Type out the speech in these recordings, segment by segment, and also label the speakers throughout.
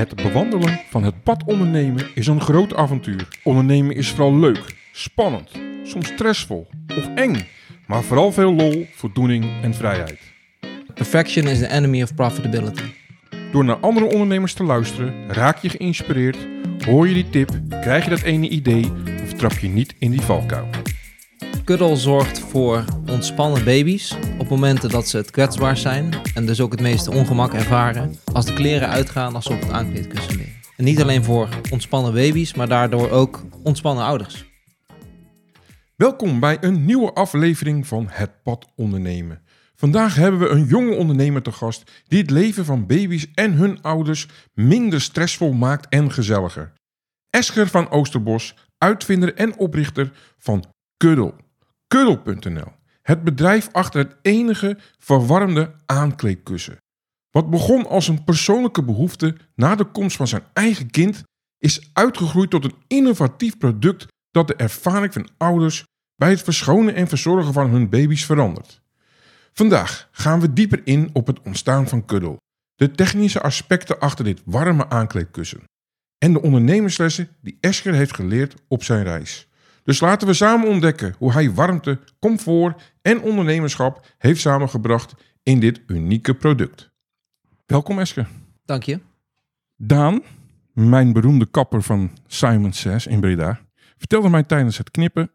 Speaker 1: Het bewandelen van het pad ondernemen is een groot avontuur. Ondernemen is vooral leuk, spannend, soms stressvol of eng, maar vooral veel lol, voldoening en vrijheid.
Speaker 2: Perfection is the enemy of profitability.
Speaker 1: Door naar andere ondernemers te luisteren, raak je geïnspireerd, hoor je die tip, krijg je dat ene idee of trap je niet in die valkuil.
Speaker 2: Cuddle zorgt voor ontspannen baby's momenten dat ze het kwetsbaar zijn en dus ook het meeste ongemak ervaren als de kleren uitgaan als ze op het aankleedkussen liggen. En niet alleen voor ontspannen baby's, maar daardoor ook ontspannen ouders.
Speaker 1: Welkom bij een nieuwe aflevering van Het Pad Ondernemen. Vandaag hebben we een jonge ondernemer te gast die het leven van baby's en hun ouders minder stressvol maakt en gezelliger. Escher van Oosterbos, uitvinder en oprichter van Kuddel. Kuddel.nl, het bedrijf achter het enige verwarmde aankleedkussen. Wat begon als een persoonlijke behoefte na de komst van zijn eigen kind, is uitgegroeid tot een innovatief product dat de ervaring van ouders bij het verschonen en verzorgen van hun baby's verandert. Vandaag gaan we dieper in op het ontstaan van Kuddel, de technische aspecten achter dit warme aankleedkussen en de ondernemerslessen die Esker heeft geleerd op zijn reis. Dus laten we samen ontdekken hoe hij warmte, comfort en ondernemerschap heeft samengebracht in dit unieke product. Welkom Esker.
Speaker 2: Dank je.
Speaker 1: Daan, mijn beroemde kapper van Simon Says in Breda, vertelde mij tijdens het knippen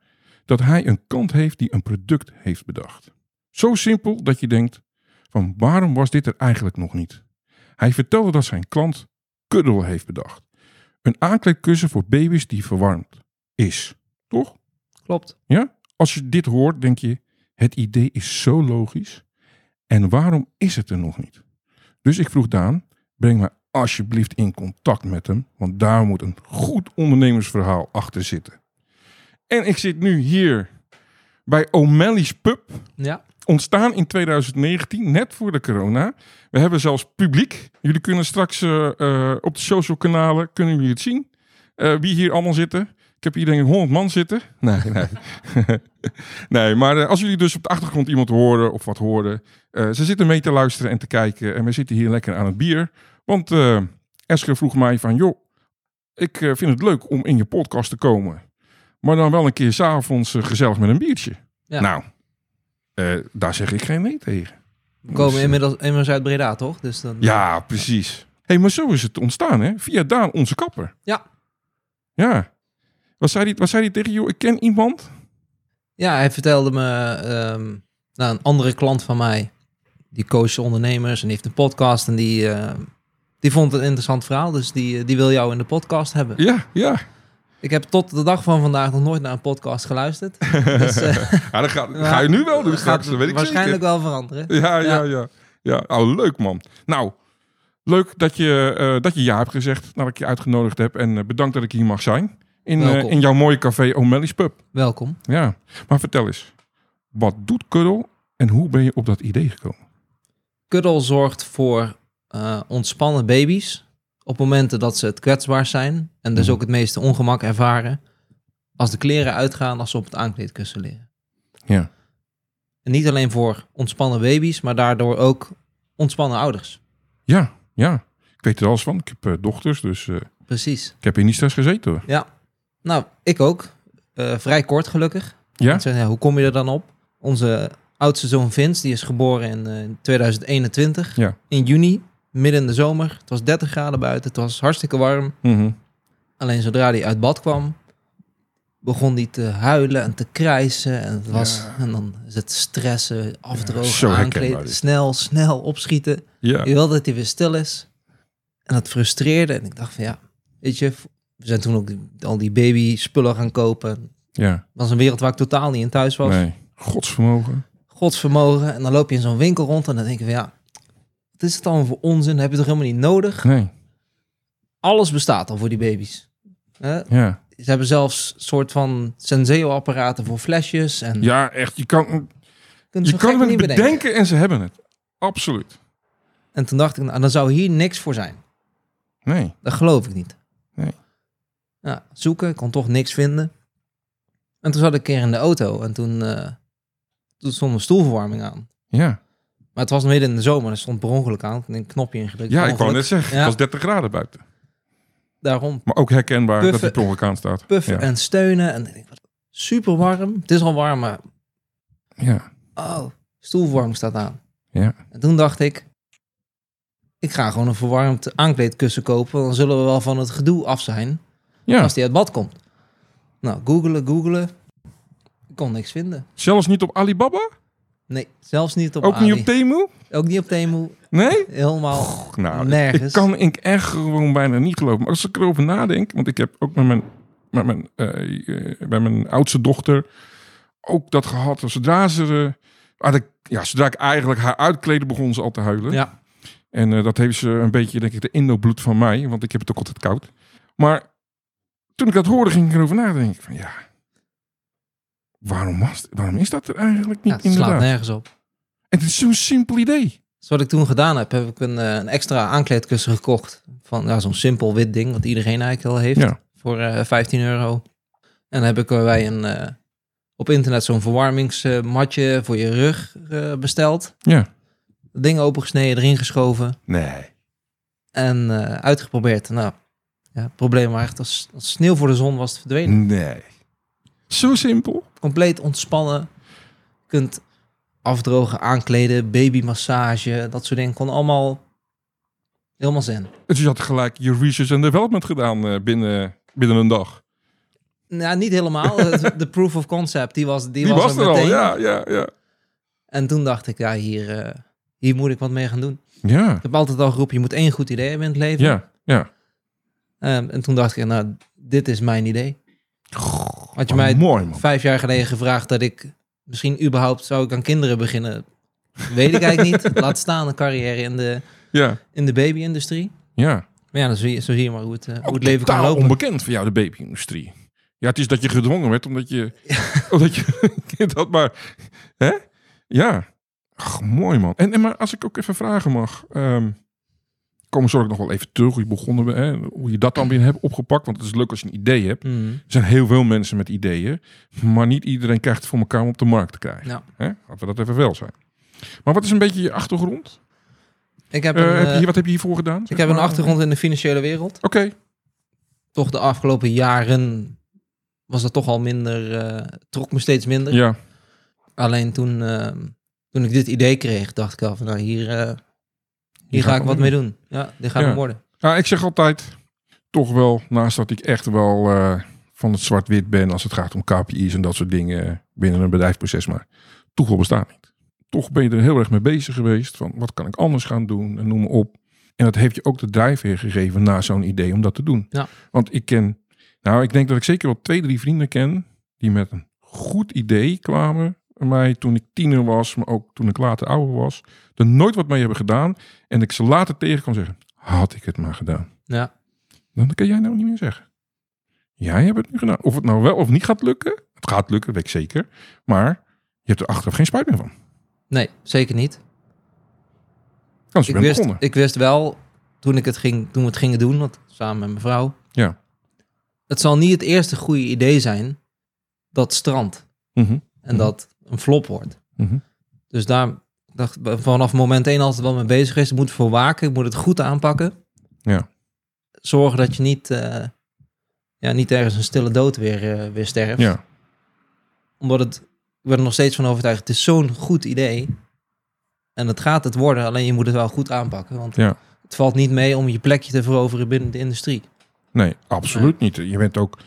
Speaker 1: dat hij een klant heeft die een product heeft bedacht. Zo simpel dat je denkt van waarom was dit er eigenlijk nog niet? Hij vertelde dat zijn klant Kuddel heeft bedacht. Een aankleedkussen voor baby's die verwarmd is. Toch?
Speaker 2: Klopt.
Speaker 1: Ja? Als je dit hoort, denk je, het idee is zo logisch. En waarom is het er nog niet? Dus ik vroeg Daan, breng me alsjeblieft in contact met hem, want daar moet een goed ondernemersverhaal achter zitten. En ik zit nu hier bij O'Malley's Pub,
Speaker 2: Ja,
Speaker 1: ontstaan in 2019, net voor de corona. We hebben zelfs publiek. Jullie kunnen straks eh, eh, op de social kanalen kunnen jullie het zien. Eh, wie hier allemaal zitten. Ik heb hier denk ik 100 man zitten. Nee, nee. nee, maar eh, als jullie dus op de achtergrond iemand horen of wat horen. eh, ze zitten mee te luisteren en te kijken. En we zitten hier lekker aan het bier. Want eh Esker vroeg mij van, joh, ik vind het leuk om in je podcast te komen. Maar dan wel een keer s'avonds uh, gezellig met een biertje.
Speaker 2: Ja.
Speaker 1: Nou, daar zeg ik geen nee tegen.
Speaker 2: we komen
Speaker 1: Dus,
Speaker 2: inmiddels, inmiddels uit Breda, toch? Dus dan,
Speaker 1: Ja, precies. hey, maar zo is het ontstaan, hè? Via Daan, onze kapper.
Speaker 2: Ja.
Speaker 1: Ja. Wat zei hij, wat zei hij tegen jou? Ik ken iemand.
Speaker 2: Ja, hij vertelde me, ehm, nou, een andere klant van mij, die coacht ondernemers en die heeft een podcast en die, eh, die vond het een interessant verhaal, dus die, eh, die wil jou in de podcast hebben.
Speaker 1: Ja, ja.
Speaker 2: Ik heb tot de dag van vandaag nog nooit naar een podcast geluisterd. dus eh,
Speaker 1: ja dat, ga, ga je nu wel doen straks, dat weet ik
Speaker 2: waarschijnlijk
Speaker 1: zeker.
Speaker 2: wel veranderen.
Speaker 1: Ja, ja,
Speaker 2: Ja.
Speaker 1: ja. Ja, oh, leuk man. Nou, leuk dat je, eh, dat je ja hebt gezegd nadat ik je uitgenodigd heb. En bedankt dat ik hier mag zijn. In, eh, in jouw mooie café O'Malley's Pub.
Speaker 2: Welkom.
Speaker 1: Ja, maar vertel eens. Wat doet Kuddel en hoe ben je op dat idee gekomen?
Speaker 2: Kuddel zorgt voor eh, ontspannen baby's op momenten dat ze het kwetsbaar zijn en dus
Speaker 1: Mhm.
Speaker 2: ook het meeste ongemak ervaren als de kleren uitgaan als ze op het aankleedkussen liggen.
Speaker 1: Ja.
Speaker 2: En niet alleen voor ontspannen baby's, maar daardoor ook ontspannen ouders.
Speaker 1: Ja, ja. Ik weet er alles van. Ik heb eh, dochters, dus
Speaker 2: Precies.
Speaker 1: ik heb hier niet stress gezeten hoor.
Speaker 2: Ja. Nou, ik ook. Eh, vrij kort gelukkig.
Speaker 1: Ja?
Speaker 2: Ja, hoe kom je er dan op? Onze oudste zoon Vince, die is geboren in eh, 2021.
Speaker 1: Ja.
Speaker 2: In juni, midden in de zomer. Het was 30 graden buiten. Het was hartstikke warm.
Speaker 1: Mhm.
Speaker 2: Alleen zodra hij uit bad kwam, begon hij te huilen en te krijsen. En, het was,
Speaker 1: Ja.
Speaker 2: en dan is het stressen, afdrogen, aankleden, snel, snel opschieten.
Speaker 1: Ja.
Speaker 2: Je wil dat hij weer stil is. En dat frustreerde. En ik dacht van ja, weet je, we zijn toen ook al die baby spullen gaan kopen.
Speaker 1: Ja.
Speaker 2: Dat was een wereld waar ik totaal niet in thuis was.
Speaker 1: Nee. Godsvermogen.
Speaker 2: Godsvermogen. En dan loop je in zo'n winkel rond en dan denk je van ja, wat is het allemaal voor onzin? Heb je toch helemaal niet nodig?
Speaker 1: Nee.
Speaker 2: Alles bestaat al voor die baby's. Hè?
Speaker 1: Ja.
Speaker 2: Ze hebben zelfs soort van Senseo-apparaten voor flesjes. En
Speaker 1: Ja, echt. Je kan, je kan het
Speaker 2: niet
Speaker 1: bedenken.
Speaker 2: bedenken.
Speaker 1: en ze hebben het. Absoluut.
Speaker 2: En toen dacht ik, nou, dan zou hier niks voor zijn.
Speaker 1: Nee.
Speaker 2: Dat geloof ik niet.
Speaker 1: Nee.
Speaker 2: Ja, zoeken, ik kon toch niks vinden. En toen zat ik een keer in de auto en toen, eh, toen stond een stoelverwarming aan.
Speaker 1: Ja.
Speaker 2: Maar het was midden in de zomer, er stond per ongeluk aan. Ik heb een knopje ingedrukt.
Speaker 1: Ja, ik wou net zeggen.
Speaker 2: Ja.
Speaker 1: Het was 30 graden buiten.
Speaker 2: daarom
Speaker 1: Maar ook herkenbaar dat die per ongeluk aan staat.
Speaker 2: puffen
Speaker 1: Ja.
Speaker 2: en steunen. En ik denk, wat super warm. Het is al warm, maar
Speaker 1: Ja.
Speaker 2: oh, stoelverwarming staat aan.
Speaker 1: Ja.
Speaker 2: En toen dacht ik, ik ga gewoon een verwarmd aankleedkussen kopen. Dan zullen we wel van het gedoe af zijn
Speaker 1: ja.
Speaker 2: als die uit bad komt. Nou, googelen, googelen. Ik kon niks vinden.
Speaker 1: Zelfs niet op Alibaba?
Speaker 2: Nee, zelfs niet op
Speaker 1: ook
Speaker 2: Ali.
Speaker 1: niet op Temu?
Speaker 2: Ook niet op Temu.
Speaker 1: Nee?
Speaker 2: Helemaal
Speaker 1: Nou,
Speaker 2: nergens.
Speaker 1: ik kan ik echt gewoon bijna niet geloven. Maar als ik erover nadenk, want ik heb ook met mijn, met mijn, eh, eh, bij mijn oudste dochter ook dat gehad. Zodra ze, eh, ik, ja, zodra ik eigenlijk haar uitkleden, begon ze al te huilen.
Speaker 2: Ja,
Speaker 1: En eh, dat heeft ze een beetje, denk ik, de Indo-bloed van mij, want ik heb het ook altijd koud. Maar toen ik dat hoorde, ging ik erover nadenken. Van ja, waarom, was, waarom is dat er eigenlijk niet
Speaker 2: ja het slaat
Speaker 1: inderdaad?
Speaker 2: nergens op.
Speaker 1: En het is zo'n simpel idee.
Speaker 2: Dus wat ik toen gedaan heb, heb ik een, eh, een extra aankleedkussen gekocht. Van ja, zo'n simpel wit ding, wat iedereen eigenlijk wel heeft.
Speaker 1: Ja.
Speaker 2: Voor eh 15 euro. En dan heb ik bij een, eh, op internet zo'n verwarmingsmatje voor je rug eh, besteld.
Speaker 1: Ja.
Speaker 2: Ding opengesneden, erin geschoven.
Speaker 1: Nee.
Speaker 2: En eh, uitgeprobeerd. Nou, ja, het probleem was echt als, als sneeuw voor de zon was het verdwenen.
Speaker 1: Nee. Zo simpel.
Speaker 2: Compleet ontspannen. Je kunt afdrogen, aankleden, babymassage, dat soort dingen. Kon allemaal helemaal zen.
Speaker 1: Dus je had gelijk je research en development gedaan eh, binnen, binnen een dag.
Speaker 2: Nou, niet helemaal. De- proof of concept, die was, die
Speaker 1: Die, was,
Speaker 2: was,
Speaker 1: er al,
Speaker 2: meteen.
Speaker 1: ja, ja, ja.
Speaker 2: En toen dacht ik, ja, hier, eh, hier moet ik wat mee gaan doen.
Speaker 1: Ja,
Speaker 2: Ik heb altijd al geroepen, je moet één goed idee hebben in het leven.
Speaker 1: ja, ja.
Speaker 2: Ehm, en toen dacht ik, nou, dit is mijn idee. Had je mij
Speaker 1: mooi,
Speaker 2: vijf jaar geleden gevraagd dat ik misschien überhaupt zou ik aan kinderen beginnen, weet ik eigenlijk niet. Laat staan een carrière in de,
Speaker 1: Ja,
Speaker 2: in de baby-industrie.
Speaker 1: ja.
Speaker 2: Maar ja, dan zie je, zo zie je maar hoe het, eh, hoe het leven kan lopen.
Speaker 1: onbekend voor jou, de baby-industrie. Ja, het is dat je gedwongen werd, omdat je... omdat je dat maar... Hè? Ja. Ach, mooi, man. En, en maar als ik ook even vragen mag... ehm komen zorg nog wel even terug hoe je begonnen bent. Hè? Hoe je dat dan weer hebt opgepakt. Want het is leuk als je een idee hebt.
Speaker 2: Mhm.
Speaker 1: Er zijn heel veel mensen met ideeën. Maar niet iedereen krijgt het voor elkaar om op de markt te krijgen.
Speaker 2: Ja.
Speaker 1: Hè? Laten we dat even wel zijn. Maar wat is een beetje je achtergrond?
Speaker 2: Ik heb,
Speaker 1: Eh,
Speaker 2: een,
Speaker 1: heb je,
Speaker 2: eh,
Speaker 1: wat heb je hiervoor gedaan?
Speaker 2: ik heb een achtergrond in de financiële wereld.
Speaker 1: Oké.
Speaker 2: Toch de afgelopen jaren was dat toch al minder, eh, trok me steeds minder.
Speaker 1: Ja.
Speaker 2: Alleen toen, toen ik dit idee kreeg, dacht ik al van nou hier, hier
Speaker 1: ga
Speaker 2: ga
Speaker 1: ik
Speaker 2: wat
Speaker 1: mee
Speaker 2: doen. Ja, dit gaat
Speaker 1: Ja.
Speaker 2: hem worden.
Speaker 1: Ja, ik zeg altijd, toch wel, naast dat ik echt wel eh, van het zwart-wit ben als het gaat om KPI's en dat soort dingen binnen een bedrijfsproces, maar toeval bestaat niet. Toch ben je er heel erg mee bezig geweest van wat kan ik anders gaan doen en noem maar op. En dat heeft je ook de drijfveer gegeven na zo'n idee om dat te doen.
Speaker 2: Ja.
Speaker 1: Want ik ken, nou ik denk dat ik zeker wel twee, drie vrienden ken die met een goed idee kwamen mij toen ik tiener was, maar ook toen ik later ouder was. Er nooit wat mee hebben gedaan en ik ze later tegen kan zeggen, had ik het maar gedaan.
Speaker 2: Ja,
Speaker 1: Dan kan jij nou niet meer zeggen. Jij hebt het nu gedaan. Of het nou wel of niet gaat lukken. Het gaat lukken, weet ik zeker. Maar je hebt er achteraf geen spijt meer van.
Speaker 2: nee, zeker niet. Ik wist,
Speaker 1: begonnen.
Speaker 2: ik wist wel, toen, ik het ging, toen we het gingen doen, want, samen met mijn vrouw,
Speaker 1: Ja.
Speaker 2: het zal niet het eerste goede idee zijn dat strand
Speaker 1: Mhm.
Speaker 2: en
Speaker 1: Mhm.
Speaker 2: dat een flop wordt.
Speaker 1: Mhm.
Speaker 2: Dus daar dacht ik vanaf moment één altijd wel mee bezig geweest. Ik moet ervoor waken, ik moet het goed aanpakken.
Speaker 1: Ja.
Speaker 2: Zorgen dat je niet, eh, ja, niet ergens een stille dood weer, eh, weer sterft.
Speaker 1: Ja.
Speaker 2: Omdat het, ik ben er nog steeds van overtuigd, het is zo'n goed idee. En het gaat het worden, alleen je moet het wel goed aanpakken. Want
Speaker 1: Ja.
Speaker 2: het valt niet mee om je plekje te veroveren binnen de industrie.
Speaker 1: Nee, absoluut niet. Je bent ook...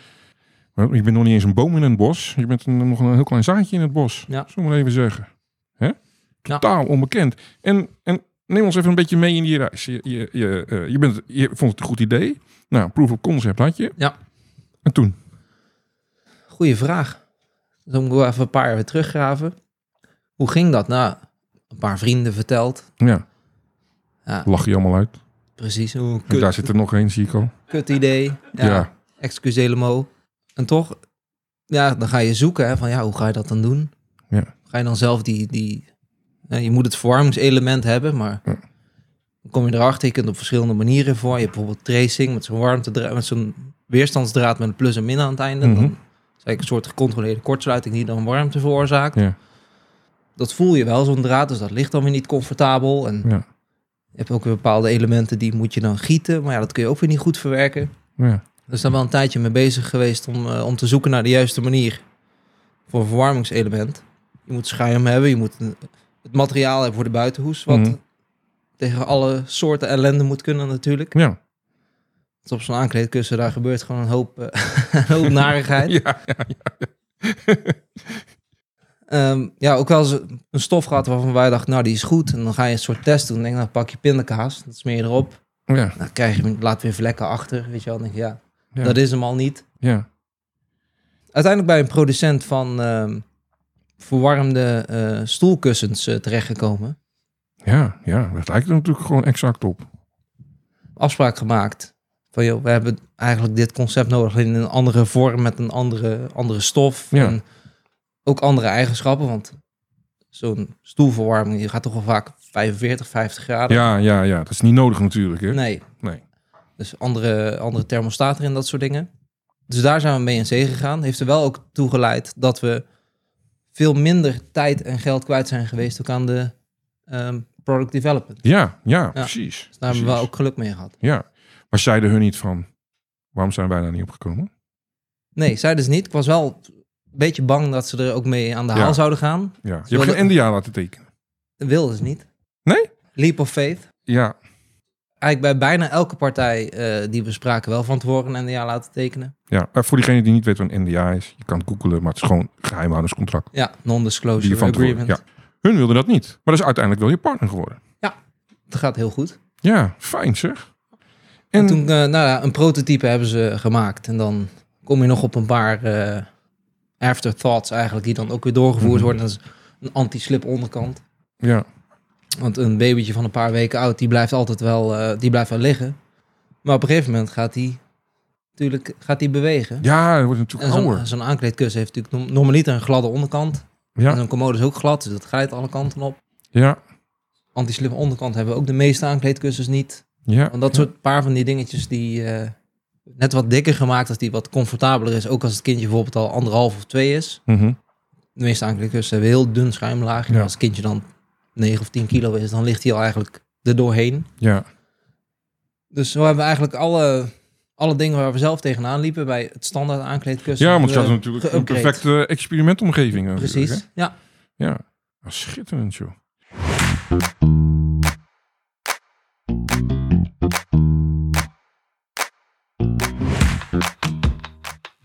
Speaker 1: Je bent nog niet eens een boom in het bos. Je bent een, nog een heel klein zaadje in het bos.
Speaker 2: Ja.
Speaker 1: Zullen we maar even zeggen. Hè? Totaal onbekend. En, en neem ons even een beetje mee in die reis. Je, je, je, eh, je, bent, je vond het een goed idee. Nou, proof of concept had je.
Speaker 2: Ja.
Speaker 1: En toen?
Speaker 2: Goeie vraag. Dan moet ik wel even een paar jaar weer teruggraven. Hoe ging dat? Nou, een paar vrienden verteld.
Speaker 1: Ja.
Speaker 2: Ja,
Speaker 1: Lach je allemaal uit.
Speaker 2: precies. Hoe
Speaker 1: En
Speaker 2: kut,
Speaker 1: daar zit er nog één, zie ik al.
Speaker 2: kut idee. Ja,
Speaker 1: Ja.
Speaker 2: Excusez le mot. En toch, ja, dan ga je zoeken hè, van ja, hoe ga je dat dan doen?
Speaker 1: Ja.
Speaker 2: Ga je dan zelf die, die je moet het verwarmingselement hebben, maar
Speaker 1: Ja.
Speaker 2: dan kom je erachter, je kunt op verschillende manieren voor. Je hebt bijvoorbeeld tracing met zo'n warmte, met zo'n weerstandsdraad met een plus en min aan het einde.
Speaker 1: Mhm.
Speaker 2: Dan is eigenlijk een soort gecontroleerde kortsluiting die dan warmte veroorzaakt.
Speaker 1: Ja.
Speaker 2: Dat voel je wel, zo'n draad, dus dat ligt dan weer niet comfortabel. En
Speaker 1: Ja.
Speaker 2: je hebt ook weer bepaalde elementen die moet je dan gieten, maar ja, dat kun je ook weer niet goed verwerken.
Speaker 1: Ja.
Speaker 2: Dus daar wel een tijdje mee bezig geweest om, eh, om te zoeken naar de juiste manier voor een verwarmingselement. Je moet schuim hebben, je moet een- het materiaal hebben voor de buitenhoes, wat
Speaker 1: Mhm.
Speaker 2: tegen alle soorten ellende moet kunnen natuurlijk.
Speaker 1: Ja.
Speaker 2: Dus op zo'n aankleedkussen, daar gebeurt gewoon een hoop, eh, een hoop narigheid.
Speaker 1: Ja.
Speaker 2: Ehm, ja, ook wel eens een stof gehad waarvan wij dachten, nou die is goed. En dan ga je een soort test doen. Dan denk je, nou pak je pindakaas, dat smeer je erop.
Speaker 1: Ja.
Speaker 2: Dan krijg je, laat weer vlekken achter, weet je wel. Dan denk je, ja,
Speaker 1: Ja.
Speaker 2: dat is hem al niet.
Speaker 1: Ja.
Speaker 2: Uiteindelijk bij een producent van ehm, verwarmde eh, stoelkussens eh, terechtgekomen.
Speaker 1: Ja. Ja. Dat lijkt er natuurlijk gewoon exact op.
Speaker 2: Afspraak gemaakt. Van joh, we hebben eigenlijk dit concept nodig in een andere vorm met een andere, andere stof.
Speaker 1: Ja.
Speaker 2: En ook andere eigenschappen. Want zo'n stoelverwarming, die gaat toch wel vaak 45, 50 graden.
Speaker 1: Ja, ja, ja. Dat is niet nodig natuurlijk, hè?
Speaker 2: Nee,
Speaker 1: Nee.
Speaker 2: Dus andere, andere thermostaten en dat soort dingen. Dus daar zijn we mee in zee gegaan. Heeft er wel ook toe geleid dat we veel minder tijd en geld kwijt zijn geweest ook aan de ehm, product development.
Speaker 1: Ja, ja, precies.
Speaker 2: Dus daar hebben we ook geluk mee gehad.
Speaker 1: Ja. Maar zeiden hun niet van... Waarom zijn wij daar niet opgekomen?
Speaker 2: Nee, zeiden ze niet. Ik was wel een beetje bang dat ze er ook mee aan de
Speaker 1: Ja.
Speaker 2: haal zouden gaan.
Speaker 1: Ja. Je hebt
Speaker 2: wilden-
Speaker 1: geen NDA laten tekenen.
Speaker 2: Dat wilden ze niet.
Speaker 1: Nee?
Speaker 2: Leap of faith.
Speaker 1: Ja.
Speaker 2: Eigenlijk bij bijna elke partij eh, die we spraken wel van tevoren een NDA laten tekenen.
Speaker 1: Ja, eh, voor diegene die niet weet wat een NDA is, je kan het googelen, maar het is gewoon een geheimhoudingscontract.
Speaker 2: Ja, non-disclosure agreement.
Speaker 1: ja. Hun wilden dat niet, maar dat is uiteindelijk wel je partner geworden.
Speaker 2: Dat gaat heel goed.
Speaker 1: Ja, fijn zeg.
Speaker 2: En
Speaker 1: En,
Speaker 2: toen, eh, nou ja, een prototype hebben ze gemaakt. En dan kom je nog op een paar eh, afterthoughts eigenlijk, die dan ook weer doorgevoerd
Speaker 1: Mhm.
Speaker 2: worden. Dat is een anti-slip onderkant.
Speaker 1: ja,
Speaker 2: Want een babytje van een paar weken oud, die blijft altijd wel, eh, die blijft wel liggen. Maar op een gegeven moment gaat die natuurlijk gaat die bewegen.
Speaker 1: ja, wordt
Speaker 2: En
Speaker 1: natuurlijk ouder.
Speaker 2: zo'n aankleedkussen heeft natuurlijk norm- normaliter een gladde onderkant. En
Speaker 1: Ja,
Speaker 2: een commode is ook glad, dus dat glijdt alle kanten op.
Speaker 1: ja,
Speaker 2: Anti-slip onderkant hebben ook de meeste aankleedkussens niet.
Speaker 1: ja.
Speaker 2: Want dat soort paar van die dingetjes die eh, net wat dikker gemaakt, als die wat comfortabeler is. Ook als het kindje bijvoorbeeld al anderhalf of twee is.
Speaker 1: Mhm.
Speaker 2: De meeste aankleedkussens hebben heel dun schuimlaagje.
Speaker 1: Ja.
Speaker 2: Als het kindje dan 9 of 10 kilo is, dan ligt hij al eigenlijk er doorheen.
Speaker 1: ja,
Speaker 2: Dus zo hebben we eigenlijk alle, alle dingen waar we zelf tegenaan liepen bij het standaard aankleedkussen.
Speaker 1: ja, want je had natuurlijk een perfecte experimentomgeving. hè?
Speaker 2: Precies, ja.
Speaker 1: Ja, Ah, schitterend joh.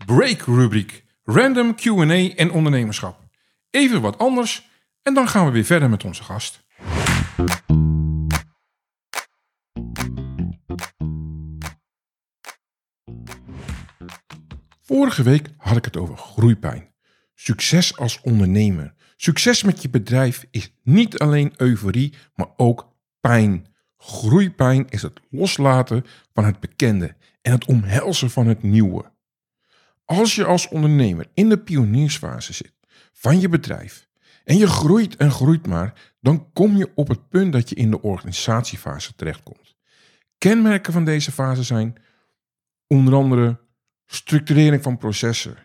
Speaker 1: Break rubriek. Random Q&A en ondernemerschap. Even wat anders en dan gaan we weer verder met onze gast. Vorige week had ik het over groeipijn. Succes als ondernemer. Succes met je bedrijf is niet alleen euforie, maar ook pijn. Groeipijn is het loslaten van het bekende en het omhelzen van het nieuwe. Als je als ondernemer in de pioniersfase zit van je bedrijf en je groeit en groeit maar, dan kom je op het punt dat je in de organisatiefase terechtkomt. Kenmerken van deze fase zijn onder andere structurering van processen,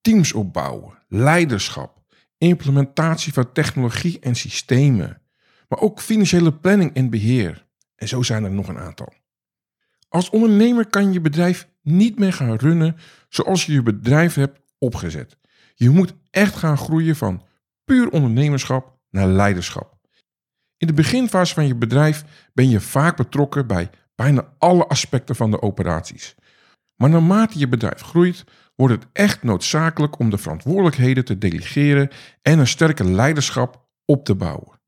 Speaker 1: teams opbouwen, leiderschap, implementatie van technologie en systemen, maar ook financiële planning en beheer. En zo zijn er nog een aantal. Als ondernemer kan je je bedrijf niet meer gaan runnen zoals je je bedrijf hebt opgezet. Je moet echt gaan groeien van puur ondernemerschap naar leiderschap. In de beginfase van je bedrijf ben je vaak betrokken bij bijna alle aspecten van de operaties. Maar naarmate je bedrijf groeit, wordt het echt noodzakelijk om de verantwoordelijkheden te delegeren en een sterke leiderschap op te bouwen.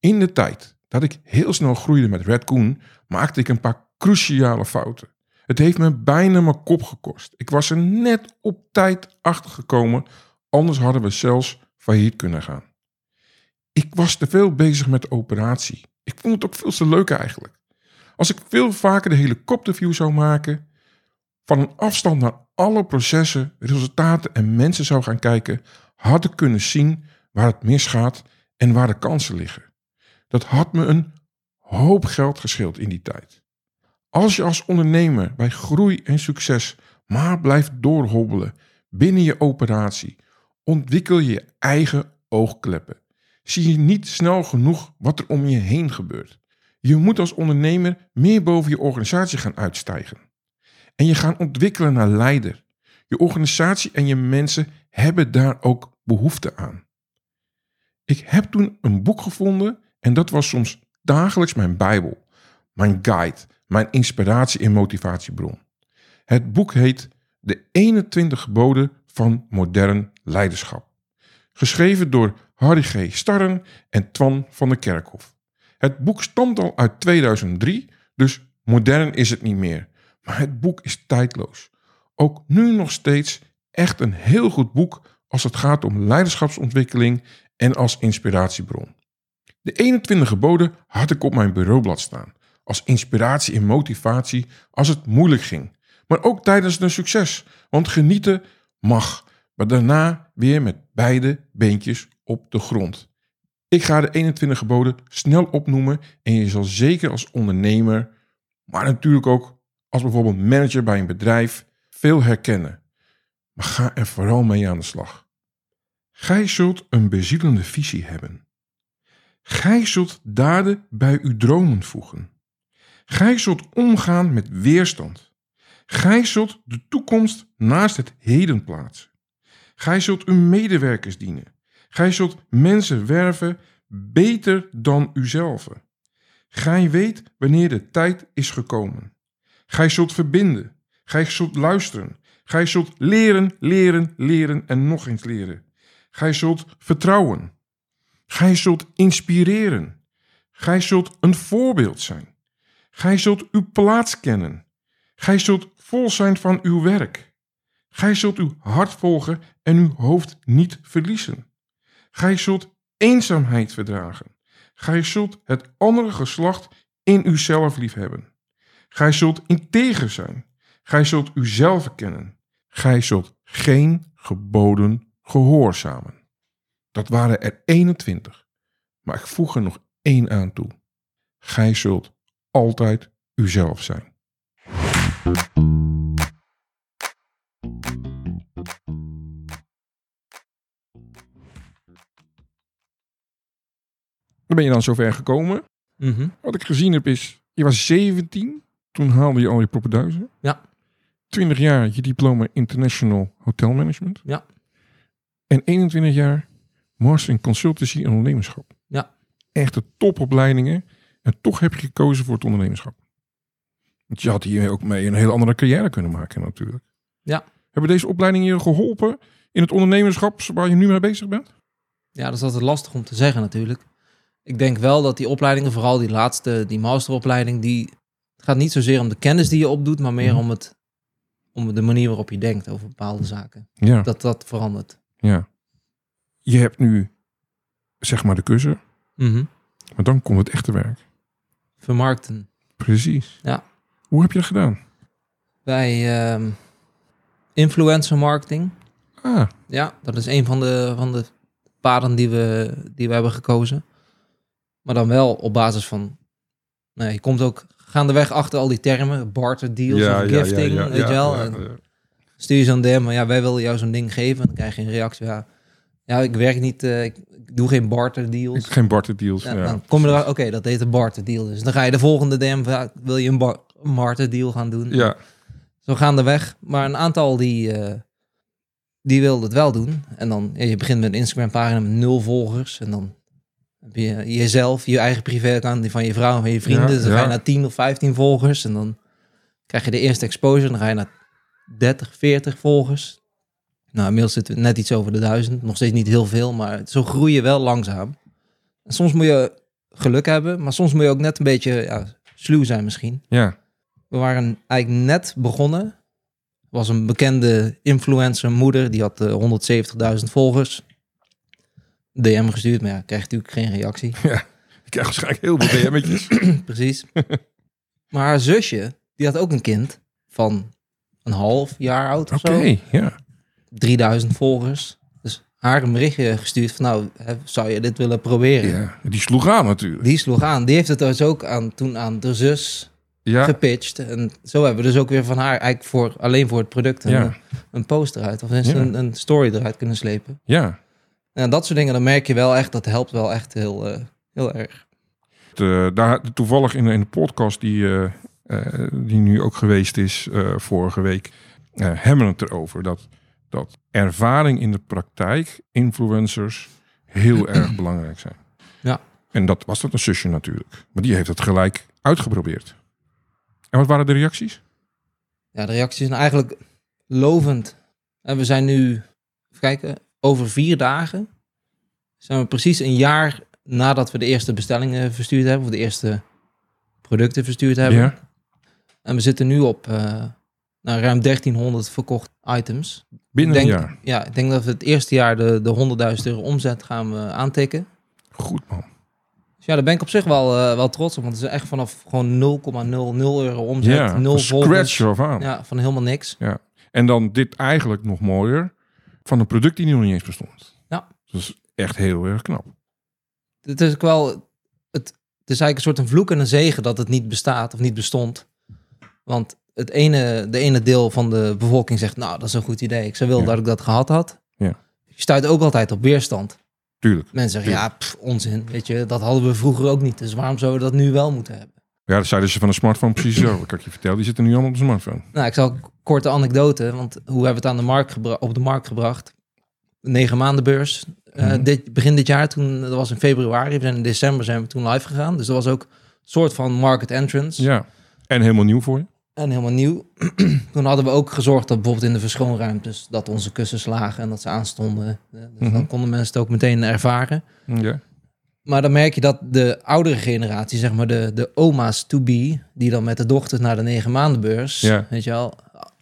Speaker 1: In de tijd dat ik heel snel groeide met Redcoon, maakte ik een paar cruciale fouten. Het heeft me bijna mijn kop gekost. Ik was er net op tijd achter gekomen, anders hadden we zelfs failliet kunnen gaan. Ik was te veel bezig met de operatie. Ik vond het ook veel te leuk eigenlijk. Als ik veel vaker de helikopterview zou maken, van een afstand naar alle processen, resultaten en mensen zou gaan kijken, had ik kunnen zien waar het misgaat en waar de kansen liggen. Dat had me een hoop geld gescheeld in die tijd. Als je als ondernemer bij groei en succes maar blijft doorhobbelen binnen je operatie, ontwikkel je eigen oogkleppen. Zie je niet snel genoeg wat er om je heen gebeurt. Je moet als ondernemer meer boven je organisatie gaan uitstijgen. en je gaan ontwikkelen naar leider. Je organisatie en je mensen hebben daar ook behoefte aan. Ik heb toen een boek gevonden en dat was soms dagelijks mijn Bijbel, mijn guide, mijn inspiratie en motivatiebron. Het boek heet De 21 geboden van modern leiderschap. Geschreven door Harry G. Starren en Twan van der Kerkhof. Het boek stamt al uit 2003, dus modern is het niet meer. Maar het boek is tijdloos. Ook nu nog steeds echt een heel goed boek als het gaat om leiderschapsontwikkeling en als inspiratiebron. De 21 geboden had ik op mijn bureaublad staan. Als inspiratie en motivatie als het moeilijk ging. Maar ook tijdens een succes. Want genieten mag. Maar daarna weer met beide beentjes op de grond. Ik ga de 21 geboden snel opnoemen. En je zal zeker als ondernemer, maar natuurlijk ook als bijvoorbeeld manager bij een bedrijf, veel herkennen. Maar ga er vooral mee aan de slag. Gij zult een bezielende visie hebben. Gij zult daden bij uw dromen voegen. Gij zult omgaan met weerstand. Gij zult de toekomst naast het heden plaatsen. Gij zult uw medewerkers dienen. Gij zult mensen werven beter dan uzelf. Gij weet wanneer de tijd is gekomen. Gij zult verbinden. Gij zult luisteren. Gij zult leren, leren, leren en nog eens leren. Gij zult vertrouwen. Gij zult inspireren. Gij zult een voorbeeld zijn. Gij zult uw plaats kennen. Gij zult vol zijn van uw werk. Gij zult uw hart volgen en uw hoofd niet verliezen. Gij zult eenzaamheid verdragen. Gij zult het andere geslacht in uzelf liefhebben. Gij zult integer zijn. Gij zult uzelf kennen. Gij zult geen geboden gehoorzamen. Dat waren er 21. Maar ik voeg er nog één aan toe. Gij zult altijd uzelf zijn. Dan ben je dan zover gekomen.
Speaker 2: Mhm.
Speaker 1: Wat ik gezien heb is, je was 17. Toen haalde je al je poppenduizen.
Speaker 2: Ja.
Speaker 1: 20 jaar je diploma International Hotel Management.
Speaker 2: Ja.
Speaker 1: En 21 jaar Master in Consultancy en Ondernemerschap.
Speaker 2: Ja.
Speaker 1: Echte topopleidingen. En toch heb je gekozen voor het ondernemerschap. Want je had hier ook mee een hele andere carrière kunnen maken natuurlijk.
Speaker 2: Ja.
Speaker 1: Hebben deze opleidingen je geholpen in het ondernemerschap waar je nu mee bezig bent?
Speaker 2: Ja, dat is altijd lastig om te zeggen natuurlijk. Ik denk wel dat die opleidingen, vooral die laatste, die masteropleiding, die het gaat niet zozeer om de kennis die je opdoet, maar meer
Speaker 1: Mhm.
Speaker 2: om, het, om de manier waarop je denkt over bepaalde zaken.
Speaker 1: Ja.
Speaker 2: Dat dat verandert.
Speaker 1: ja. Je hebt nu zeg maar de kussen,
Speaker 2: Mhm.
Speaker 1: maar dan komt het echte werk.
Speaker 2: Vermarkten.
Speaker 1: Precies.
Speaker 2: Ja.
Speaker 1: Hoe heb je dat gedaan?
Speaker 2: Bij ehm, influencer marketing.
Speaker 1: Ah,
Speaker 2: Ja, dat is een van de, van de paden die we, die we hebben gekozen. Maar dan wel op basis van... Nou, je komt ook gaandeweg achter al die termen. Barter deals of gifting, weet je wel.
Speaker 1: ja,
Speaker 2: En
Speaker 1: ja.
Speaker 2: stuur je zo'n DM, maar ja, wij willen jou zo'n ding geven. En dan krijg je een reactie, ja, ja ik werk niet, eh, ik, doe geen barter deals.
Speaker 1: Geen barter deals.
Speaker 2: Ja,
Speaker 1: Ja,
Speaker 2: Dan kom je erachter, oké, dat heet een barter deal. Dus dan ga je de volgende DM, vragen, wil je een, bar, barter deal gaan doen?
Speaker 1: ja.
Speaker 2: Zo gaandeweg. Maar een aantal die, eh die wilde het wel doen. En dan, ja, je begint met een Instagram pagina met nul volgers. En dan heb je jezelf, je eigen privé-account, die van je vrouw en van je vrienden.
Speaker 1: Ja,
Speaker 2: dus dan ga je naar 10 of 15 volgers. En dan krijg je de eerste exposure. Dan ga je naar 30, 40 volgers. Nou, inmiddels zitten we net iets over de duizend. Nog steeds niet heel veel, maar zo groei je wel langzaam. En soms moet je geluk hebben, maar soms moet je ook net een beetje ja, sluw zijn misschien.
Speaker 1: ja.
Speaker 2: We waren eigenlijk net begonnen. Er was een bekende influencer moeder, die had eh, 170.000 volgers. DM gestuurd, maar ja, kreeg natuurlijk geen reactie.
Speaker 1: Ik krijg waarschijnlijk heel veel DM'tjes.
Speaker 2: Precies. Maar haar zusje, die had ook een kind van een half jaar oud of
Speaker 1: Oké,
Speaker 2: zo.
Speaker 1: ja.
Speaker 2: 3000 volgers. Dus haar een berichtje gestuurd van nou, hè, zou je dit willen proberen?
Speaker 1: ja. Die sloeg aan natuurlijk.
Speaker 2: Die sloeg aan. Die heeft het dus ook aan, toen aan de zus
Speaker 1: Ja,
Speaker 2: gepitcht. En zo hebben we dus ook weer van haar eigenlijk voor, alleen voor het product een,
Speaker 1: ja,
Speaker 2: een post eruit. Of
Speaker 1: Ja.
Speaker 2: een, een story eruit kunnen slepen.
Speaker 1: ja.
Speaker 2: En dat soort dingen, dan merk je wel echt, dat helpt wel echt heel, eh, heel erg.
Speaker 1: De, daar, toevallig in, in de podcast die, eh, eh, die nu ook geweest is vorige week, hebben het erover dat, dat ervaring in de praktijk, influencers, heel erg belangrijk zijn.
Speaker 2: Ja.
Speaker 1: En dat was dat een zusje natuurlijk. Maar die heeft het gelijk uitgeprobeerd. En wat waren de reacties?
Speaker 2: Ja, de reacties zijn eigenlijk lovend. En we zijn nu, even kijken, over vier dagen zijn we precies een jaar nadat we de eerste bestellingen verstuurd hebben, of de eerste producten verstuurd hebben.
Speaker 1: Ja.
Speaker 2: En we zitten nu op eh, nou, ruim 1300 verkochte items.
Speaker 1: Binnen
Speaker 2: denk,
Speaker 1: een jaar.
Speaker 2: Ja, ik denk dat we het eerste jaar de, de 100.000 euro omzet gaan we aantikken.
Speaker 1: Goed man.
Speaker 2: Dus ja, daar ben ik op zich wel, eh, wel trots op. Want het is echt vanaf gewoon 0,00 euro omzet.
Speaker 1: Ja,
Speaker 2: nul
Speaker 1: van
Speaker 2: volgers.
Speaker 1: scratch af aan.
Speaker 2: Ja, van helemaal niks.
Speaker 1: En dan dit eigenlijk nog mooier, van een product die nog niet eens bestond.
Speaker 2: Ja.
Speaker 1: Dat is echt heel erg knap.
Speaker 2: Het is ook wel... Het, het is eigenlijk een soort een vloek en een zegen dat het niet bestaat of niet bestond. Want het ene, de ene deel van de bevolking zegt... Nou, dat is een goed idee. Ik zou willen
Speaker 1: Ja.
Speaker 2: dat ik dat gehad had.
Speaker 1: Ja.
Speaker 2: Je stuit ook altijd op weerstand.
Speaker 1: Tuurlijk.
Speaker 2: Mensen zeggen, ja, pff, onzin. Weet je, dat hadden we vroeger ook niet. Dus waarom zouden we dat nu wel moeten hebben?
Speaker 1: Ja, dat zeiden ze van een smartphone precies zo. Kan ik je vertellen? Die zitten nu allemaal op de smartphone.
Speaker 2: Nou, ik zal korte anekdote, want hoe hebben we het aan de markt op de markt gebracht? Negen maanden beurs. Eh,
Speaker 1: Mhm.
Speaker 2: dit, begin dit jaar, toen, dat was in februari, we zijn in december zijn we toen live gegaan. Dus dat was ook een soort van market entrance.
Speaker 1: Ja. En helemaal nieuw voor je.
Speaker 2: En helemaal nieuw. toen hadden we ook gezorgd dat bijvoorbeeld in de verschoonruimtes, dat onze kussens lagen en dat ze aanstonden. Dus
Speaker 1: Mhm.
Speaker 2: dan konden mensen het ook meteen ervaren.
Speaker 1: Ja.
Speaker 2: Maar dan merk je dat de oudere generatie, zeg maar de, de oma's to be, die dan met de dochters naar de negen maandenbeurs,
Speaker 1: Ja.
Speaker 2: weet je wel,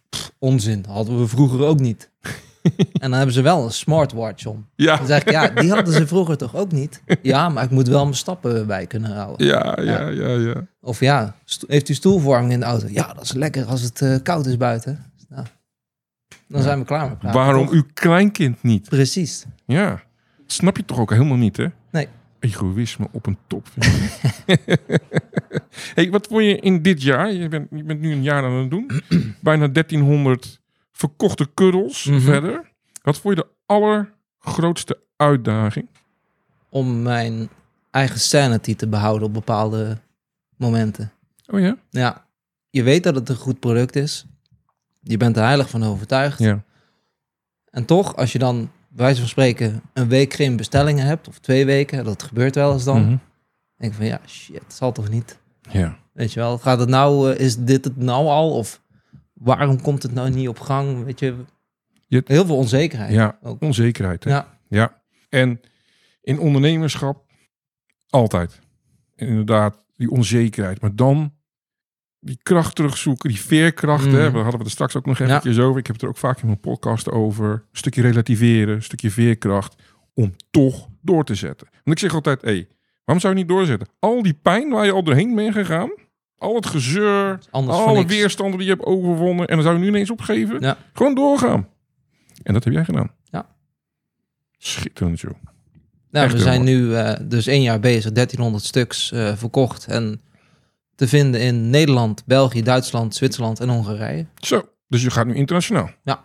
Speaker 2: pff, onzin, hadden we vroeger ook niet. en dan hebben ze wel een smartwatch om.
Speaker 1: Ja.
Speaker 2: Dan zeg ik, ja, die hadden ze vroeger toch ook niet? Ja, maar ik moet wel mijn stappen bij kunnen houden.
Speaker 1: Ja, ja, ja, ja.
Speaker 2: Of ja, heeft u stoelverwarming in de auto? Ja, dat is lekker als het eh, koud is buiten. Nou, dan
Speaker 1: Ja.
Speaker 2: zijn we klaar met praten.
Speaker 1: Waarom
Speaker 2: toch?
Speaker 1: uw kleinkind niet?
Speaker 2: Precies.
Speaker 1: Ja. Dat snap je toch ook helemaal niet, hè?
Speaker 2: Nee.
Speaker 1: Egoïsme op een top. hey, wat vond je in dit jaar? Je bent, je bent nu een jaar aan het doen. Bijna 1300 verkochte kuddels
Speaker 2: Mhm.
Speaker 1: verder. Wat vond je de allergrootste uitdaging?
Speaker 2: Om mijn eigen sanity te behouden op bepaalde momenten.
Speaker 1: Oh ja?
Speaker 2: Ja, je weet dat het een goed product is. Je bent er heilig van overtuigd.
Speaker 1: Ja.
Speaker 2: En toch, als je dan, bij wijze van spreken, een week geen bestellingen hebt, of twee weken, dat gebeurt wel eens dan.
Speaker 1: Mhm.
Speaker 2: denk ik van, ja, shit, zal toch niet?
Speaker 1: Ja.
Speaker 2: Weet je wel, gaat het nou, eh, is dit het nou al? Of waarom komt het nou niet op gang? Weet je, heel veel onzekerheid.
Speaker 1: Ja,
Speaker 2: ook.
Speaker 1: onzekerheid. Hè?
Speaker 2: Ja.
Speaker 1: ja. En in ondernemerschap altijd. En inderdaad, die onzekerheid. Maar dan die kracht terugzoeken, die veerkracht.
Speaker 2: Mm.
Speaker 1: Hè? We hadden we er straks ook nog
Speaker 2: Ja.
Speaker 1: eventjes over. Ik heb het er ook vaak in mijn podcast over. Een stukje relativeren, een stukje veerkracht. Om toch door te zetten. Want ik zeg altijd, hé, waarom zou je niet doorzetten? Al die pijn waar je al doorheen bent gegaan. Al het gezeur,
Speaker 2: Anders
Speaker 1: alle weerstanden die je hebt overwonnen. En dan zou je nu ineens opgeven.
Speaker 2: Ja.
Speaker 1: Gewoon doorgaan. En dat heb jij gedaan.
Speaker 2: Ja.
Speaker 1: Schitterend, joh.
Speaker 2: Nou,
Speaker 1: Echt
Speaker 2: we zijn nu eh, dus één jaar bezig, 1300 stuks eh, verkocht. En te vinden in Nederland, België, Duitsland, Zwitserland en Hongarije.
Speaker 1: Zo, dus je gaat nu internationaal.
Speaker 2: Ja.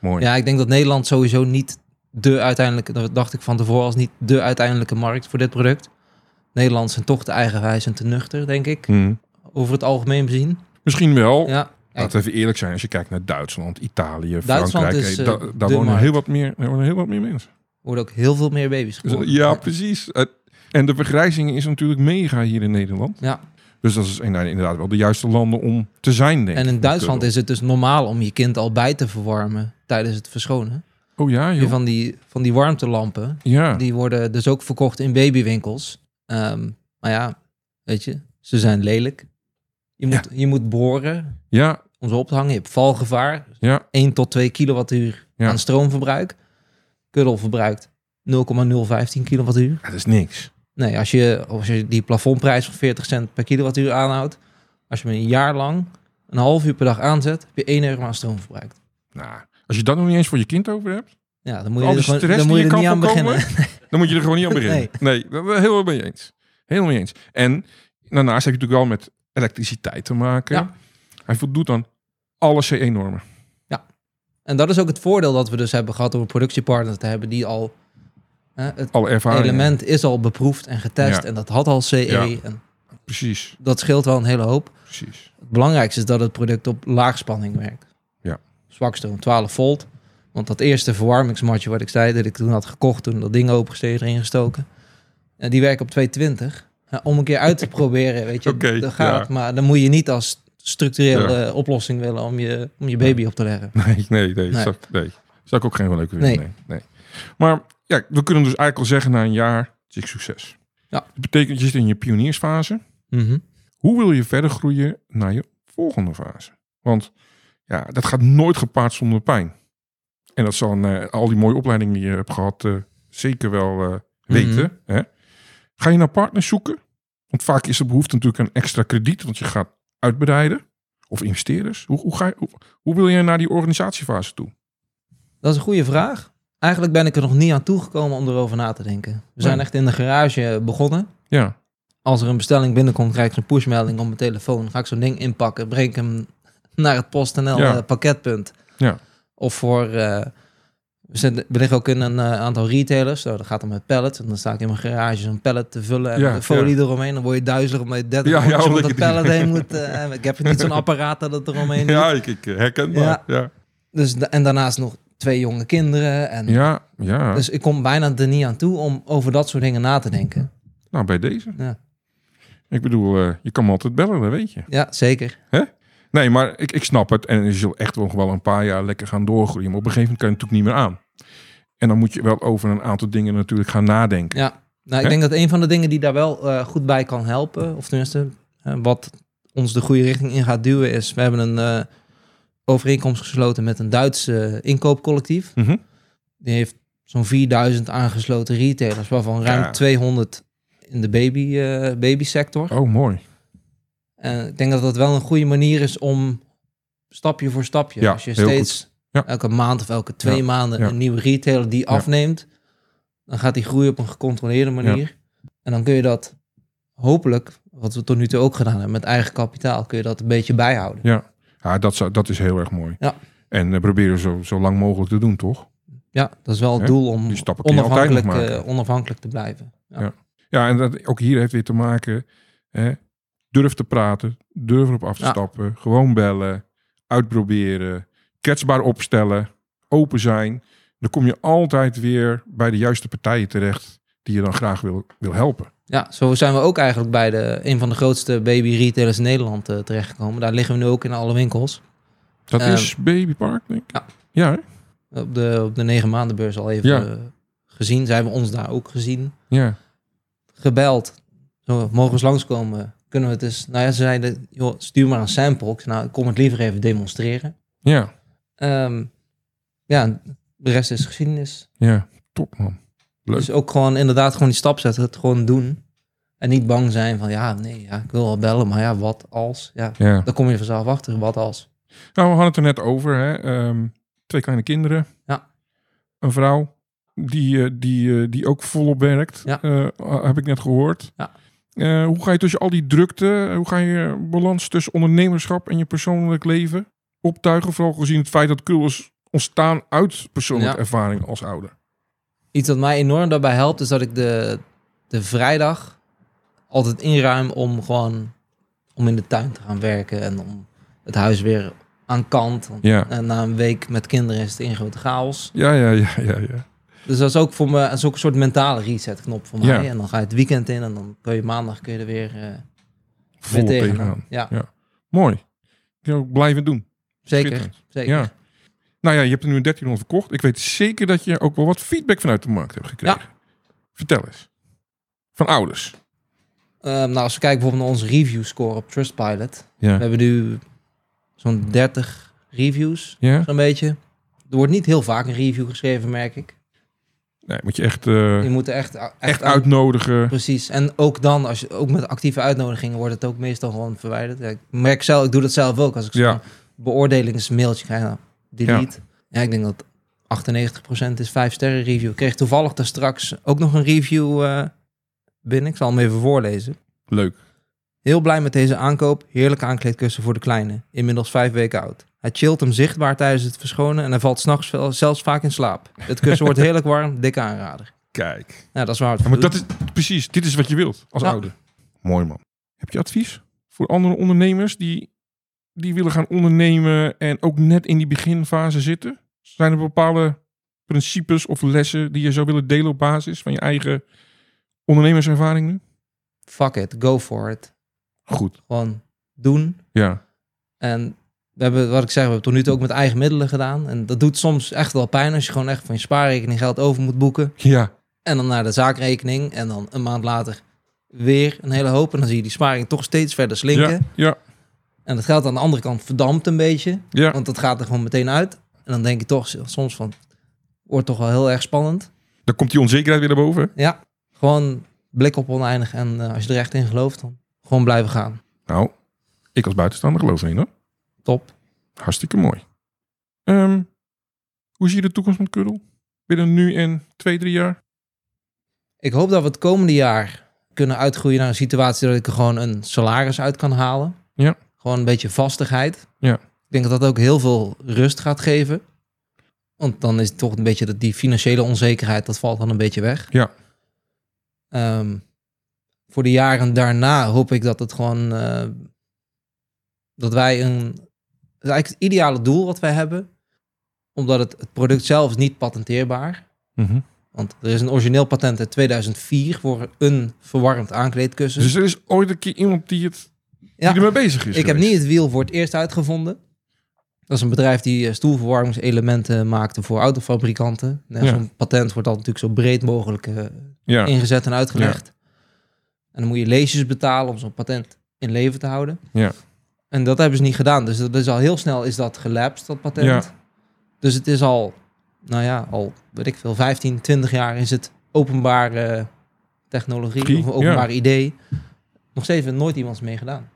Speaker 1: Mooi.
Speaker 2: Ja, ik denk dat Nederland sowieso niet de uiteindelijke, dat dacht ik van tevoren, als niet de uiteindelijke markt voor dit product. Nederland zijn toch te eigenwijs en te nuchter, denk ik,
Speaker 1: Hm.
Speaker 2: Over het algemeen bezien.
Speaker 1: Misschien wel.
Speaker 2: Ja,
Speaker 1: Laten we even eerlijk zijn. Als je kijkt naar Duitsland, Italië,
Speaker 2: Duitsland
Speaker 1: Frankrijk.
Speaker 2: is,
Speaker 1: eh,
Speaker 2: eh,
Speaker 1: da- daar wonen
Speaker 2: markt.
Speaker 1: heel wat meer, daar wonen heel wat meer mensen.
Speaker 2: worden ook heel veel meer baby's
Speaker 1: Dus,
Speaker 2: geboren.
Speaker 1: ja, precies. En de vergrijzing is natuurlijk mega hier in Nederland.
Speaker 2: Ja.
Speaker 1: Dus dat is nou, inderdaad wel de juiste landen om te zijn, denk
Speaker 2: En in Duitsland is het dus normaal om je kind al bij te verwarmen tijdens het verschonen.
Speaker 1: Oh ja, joh.
Speaker 2: Van die, van die warmtelampen,
Speaker 1: Ja.
Speaker 2: die worden dus ook verkocht in babywinkels. Ehm, maar ja, weet je, ze zijn lelijk. Je moet, je moet boren
Speaker 1: Ja,
Speaker 2: om ze op te hangen. Je hebt valgevaar.
Speaker 1: ja,
Speaker 2: 1 tot 2 kilowattuur
Speaker 1: Ja.
Speaker 2: aan stroomverbruik. Kuddel verbruikt 0,015 kilowattuur.
Speaker 1: dat is niks.
Speaker 2: Nee, als je, als je die plafondprijs van 40 cent per kilowattuur aanhoudt, als je hem een jaar lang een half uur per dag aanzet, heb je 1 euro aan stroom verbruikt.
Speaker 1: Nou, als je dat nog niet eens voor je kind over hebt,
Speaker 2: Ja, dan moet je er, gewoon, dan moet je
Speaker 1: je
Speaker 2: er niet aan beginnen.
Speaker 1: dan moet je er gewoon niet aan beginnen. Nee, dat ben ik helemaal mee eens. Helemaal mee eens. En daarnaast heb je natuurlijk wel met elektriciteit te maken.
Speaker 2: Ja.
Speaker 1: Hij voldoet aan alle CE-normen.
Speaker 2: En dat is ook het voordeel dat we dus hebben gehad om een productiepartner te hebben die al... hè, het
Speaker 1: Alle ervaring.
Speaker 2: element is al beproefd en getest
Speaker 1: Ja.
Speaker 2: en dat had al CE.
Speaker 1: Ja.
Speaker 2: En
Speaker 1: precies.
Speaker 2: Dat scheelt wel een hele hoop.
Speaker 1: Precies.
Speaker 2: Het belangrijkste is dat het product op laagspanning werkt.
Speaker 1: Ja.
Speaker 2: Zwakstroom 12 volt. Want dat eerste verwarmingsmatje wat ik zei, dat ik toen had gekocht, toen dat ding opengestegen erin gestoken. En die werkt op 220. Om een keer uit te proberen, weet je,
Speaker 1: Oké,
Speaker 2: dat gaat.
Speaker 1: ja.
Speaker 2: Maar dan moet je niet als structurele
Speaker 1: Ja.
Speaker 2: oplossing willen om je, om je baby op te leggen.
Speaker 1: Nee, nee, nee.
Speaker 2: Nee.
Speaker 1: Zou, nee. Zou ik ook geen leuke vinden.
Speaker 2: Nee.
Speaker 1: Nee. nee. Maar ja, we kunnen dus eigenlijk al zeggen na een jaar ik succes.
Speaker 2: Ja.
Speaker 1: Dat betekent je zit in je pioniersfase.
Speaker 2: Mhm.
Speaker 1: Hoe wil je verder groeien naar je volgende fase? Want ja, dat gaat nooit gepaard zonder pijn. En dat zal eh, al die mooie opleidingen die je hebt gehad eh, zeker wel eh, weten. Hè? Ga je naar partners zoeken? Want vaak is er behoefte natuurlijk aan extra krediet, want je gaat uitbreiden. Of investeerders. Hoe, hoe, ga je, hoe, hoe wil je naar die organisatiefase toe?
Speaker 2: Dat is een goede vraag. Eigenlijk ben ik er nog niet aan toegekomen om erover na te denken. We zijn echt in de garage begonnen.
Speaker 1: Ja,
Speaker 2: Als er een bestelling binnenkomt, krijg ik een pushmelding op mijn telefoon. Ga ik zo'n ding inpakken, breng ik hem naar het PostNL
Speaker 1: Ja.
Speaker 2: eh, pakketpunt.
Speaker 1: Ja.
Speaker 2: Of voor... eh, we, liggen ook in een eh, aantal retailers. Zo, dat gaat dan met pallets. En dan sta ik in mijn garage zo'n pallet te vullen. En
Speaker 1: Ja,
Speaker 2: de folie
Speaker 1: ja.
Speaker 2: eromheen. Dan word je duizelig omdat je 30
Speaker 1: Ja, omdat die-
Speaker 2: pallet heen moet. eh, ik heb niet zo'n apparaat dat het eromheen
Speaker 1: ja ik, ik eh, herken dat.
Speaker 2: Ja. Dus, en daarnaast nog twee jonge kinderen. En,
Speaker 1: Ja, ja.
Speaker 2: Dus ik kom bijna er niet aan toe om over dat soort dingen na te denken.
Speaker 1: nou, bij deze.
Speaker 2: Ja,
Speaker 1: Ik bedoel, je kan me altijd bellen, dat weet je.
Speaker 2: ja zeker.
Speaker 1: Nee, maar ik, ik snap het. En je zult echt nog wel een paar jaar lekker gaan doorgroeien. Maar op een gegeven moment kan je natuurlijk niet meer aan. En dan moet je wel over een aantal dingen natuurlijk gaan nadenken.
Speaker 2: Ja, nou, ik
Speaker 1: Hè?
Speaker 2: denk dat een van de dingen die daar wel eh, goed bij kan helpen, of tenminste wat ons de goede richting in gaat duwen, is we hebben een eh, overeenkomst gesloten met een Duits eh, inkoopcollectief.
Speaker 1: Mhm.
Speaker 2: Die heeft zo'n 4000 aangesloten retailers, waarvan ruim
Speaker 1: Ja.
Speaker 2: 200 in de baby, eh babysector.
Speaker 1: Oh, mooi.
Speaker 2: En ik denk dat dat wel een goede manier is om stapje voor stapje,
Speaker 1: Ja,
Speaker 2: als je steeds
Speaker 1: Ja.
Speaker 2: elke maand of elke twee
Speaker 1: Ja,
Speaker 2: maanden een nieuwe retailer die afneemt, dan gaat die groeien op een gecontroleerde manier. En dan kun je dat hopelijk, wat we tot nu toe ook gedaan hebben, met eigen kapitaal, kun je dat een beetje bijhouden.
Speaker 1: Ja, ja dat, zou, dat is heel erg mooi.
Speaker 2: Ja.
Speaker 1: En uh, proberen zo, zo lang mogelijk te doen, toch?
Speaker 2: Ja, dat is wel het doel om onafhankelijk, eh, onafhankelijk te blijven. Ja.
Speaker 1: Ja. Ja, en dat, ook hier heeft weer te maken. Hè, durf te praten, durf erop af te
Speaker 2: Ja.
Speaker 1: stappen. Gewoon bellen, uitproberen, kwetsbaar opstellen, open zijn. Dan kom je altijd weer bij de juiste partijen terecht die je dan graag wil, wil helpen.
Speaker 2: Ja, zo zijn we ook eigenlijk bij de, een van de grootste baby retailers in Nederland eh, terechtgekomen. Daar liggen we nu ook in alle winkels.
Speaker 1: Dat
Speaker 2: Ehm,
Speaker 1: is Babypark, denk ik.
Speaker 2: ja.
Speaker 1: Ja, hè?
Speaker 2: Op de, op de negen maandenbeurs al even
Speaker 1: Ja.
Speaker 2: eh, gezien. Zij hebben ons daar ook gezien.
Speaker 1: ja.
Speaker 2: Gebeld. Zo, mogen we eens langskomen? Kunnen we het eens... Nou ja, ze zeiden, joh, stuur maar een sample. Ik zei, nou, ik kom het liever even demonstreren.
Speaker 1: Ja,
Speaker 2: Ehm, ja, de rest is geschiedenis.
Speaker 1: ja. Top, man. Leuk.
Speaker 2: Dus ook gewoon inderdaad gewoon die stap zetten. Het gewoon doen. En niet bang zijn van, ja, nee, ja, ik wil wel bellen. Maar ja, wat als? Ja,
Speaker 1: Ja.
Speaker 2: dan kom je vanzelf achter. Wat als?
Speaker 1: Nou, we hadden het er net over. Hè? Ehm, twee kleine kinderen.
Speaker 2: Ja.
Speaker 1: Een vrouw die, eh, die, eh, die ook volop werkt.
Speaker 2: Ja.
Speaker 1: eh, heb ik net gehoord.
Speaker 2: Ja.
Speaker 1: Eh, hoe ga je tussen al die drukte, eh, hoe ga je balans tussen ondernemerschap en je persoonlijk leven optuigen? Vooral gezien het feit dat kulers ontstaan uit persoonlijke
Speaker 2: Ja.
Speaker 1: ervaring als ouder.
Speaker 2: Iets wat mij enorm daarbij helpt, is dat ik de, de vrijdag altijd inruim om gewoon om in de tuin te gaan werken en om het huis weer aan kant. Want
Speaker 1: Ja.
Speaker 2: en na een week met kinderen is het in grote chaos.
Speaker 1: Ja, ja, ja, ja, ja.
Speaker 2: Dus dat is ook voor me dat is ook een soort mentale reset knop voor mij.
Speaker 1: Ja.
Speaker 2: En dan ga je het weekend in en dan kun je maandag kun je er weer,
Speaker 1: Volop
Speaker 2: weer tegenaan.
Speaker 1: tegenaan.
Speaker 2: Ja,
Speaker 1: Ja. Mooi. Je ook blijven doen.
Speaker 2: zeker. Zeker.
Speaker 1: Ja. Nou ja, je hebt er nu een 1300 verkocht. Ik weet zeker dat je ook wel wat feedback vanuit de markt hebt gekregen. Vertel eens. Van ouders.
Speaker 2: Ehm, nou, als we kijken bijvoorbeeld naar onze review score op Trustpilot.
Speaker 1: Ja.
Speaker 2: We hebben nu zo'n 30 reviews,
Speaker 1: Ja?
Speaker 2: zo'n beetje. Er wordt niet heel vaak een review geschreven, merk ik.
Speaker 1: Nee, moet je echt, eh,
Speaker 2: Je moet echt, echt,
Speaker 1: uitnodigen.
Speaker 2: Precies. En ook dan, als je ook met actieve uitnodigingen, wordt het ook meestal gewoon verwijderd. Ja, ik merk zelf, ik doe dat zelf ook. Als ik zo'n beoordelingsmailtje krijg, nou, delete. Ja. ik denk dat 98% is 5 sterren review. Ik kreeg toevallig daar straks ook nog een review eh, binnen. Ik zal hem even voorlezen.
Speaker 1: Leuk.
Speaker 2: Heel blij met deze aankoop. Heerlijke aankleedkussen voor de kleine. Inmiddels vijf weken oud. Hij chillt hem zichtbaar tijdens het verschonen en hij valt s'nachts zelfs vaak in slaap. Het kussen wordt heerlijk warm. Dikke aanrader.
Speaker 1: Kijk.
Speaker 2: Nou, dat is waar het
Speaker 1: Ja, maar dat is precies, dit is wat je wilt als ouder. Mooi man. Heb je advies voor andere ondernemers die, die willen gaan ondernemen en ook net in die beginfase zitten? Zijn er bepaalde principes of lessen die je zou willen delen op basis van je eigen ondernemerservaring nu?
Speaker 2: Fuck it, go for it.
Speaker 1: Goed,
Speaker 2: Gewoon doen.
Speaker 1: ja.
Speaker 2: En we hebben, wat ik zeg, we hebben het tot nu toe ook met eigen middelen gedaan. En dat doet soms echt wel pijn als je gewoon echt van je spaarrekening geld over moet boeken.
Speaker 1: Ja,
Speaker 2: En dan naar de zaakrekening. En dan een maand later weer een hele hoop. En dan zie je die sparing toch steeds verder slinken.
Speaker 1: ja, ja,
Speaker 2: En het geld aan de andere kant verdampt een beetje.
Speaker 1: ja.
Speaker 2: Want dat gaat er gewoon meteen uit. En dan denk je toch soms van, wordt toch wel heel erg spannend.
Speaker 1: Dan komt die onzekerheid weer naar boven.
Speaker 2: Ja, gewoon blik op oneindig. En eh, als je er echt in gelooft, dan gewoon blijven gaan.
Speaker 1: Nou, ik als buitenstaander geloof erin hoor.
Speaker 2: Top.
Speaker 1: Hartstikke mooi. Ehm, hoe zie je de toekomst met Kuddel? Binnen nu en twee, drie jaar?
Speaker 2: Ik hoop dat we het komende jaar kunnen uitgroeien naar een situatie dat ik er gewoon een salaris uit kan halen.
Speaker 1: Ja.
Speaker 2: Gewoon een beetje vastigheid.
Speaker 1: Ja.
Speaker 2: Ik denk dat dat ook heel veel rust gaat geven. Want dan is het toch een beetje dat die financiële onzekerheid, dat valt dan een beetje weg.
Speaker 1: Ja.
Speaker 2: Ehm, voor de jaren daarna hoop ik dat het gewoon, eh, dat wij een, is eigenlijk het ideale doel wat wij hebben. Omdat het, het product zelf is niet patenteerbaar.
Speaker 1: Mhm.
Speaker 2: Want er is een origineel patent uit 2004 voor een verwarmd aankleedkussen.
Speaker 1: Dus er is ooit een keer iemand die, het,
Speaker 2: ja,
Speaker 1: ermee bezig is
Speaker 2: ik heb niet het wiel voor het eerst uitgevonden. Dat is een bedrijf die eh, stoelverwarmingselementen maakte voor autofabrikanten.
Speaker 1: Ja.
Speaker 2: Zo'n patent wordt altijd natuurlijk zo breed mogelijk eh,
Speaker 1: Ja,
Speaker 2: ingezet en uitgelegd. En dan moet je leesjes betalen om zo'n patent in leven te houden.
Speaker 1: Ja.
Speaker 2: En dat hebben ze niet gedaan. Dus dat is al heel snel is dat gelapsed, dat patent.
Speaker 1: Ja.
Speaker 2: Dus het is al, nou ja, al weet ik veel, 15, 20 jaar is het openbare technologie
Speaker 1: Gie,
Speaker 2: of openbare idee. Nog steeds heeft nooit iemands mee gedaan.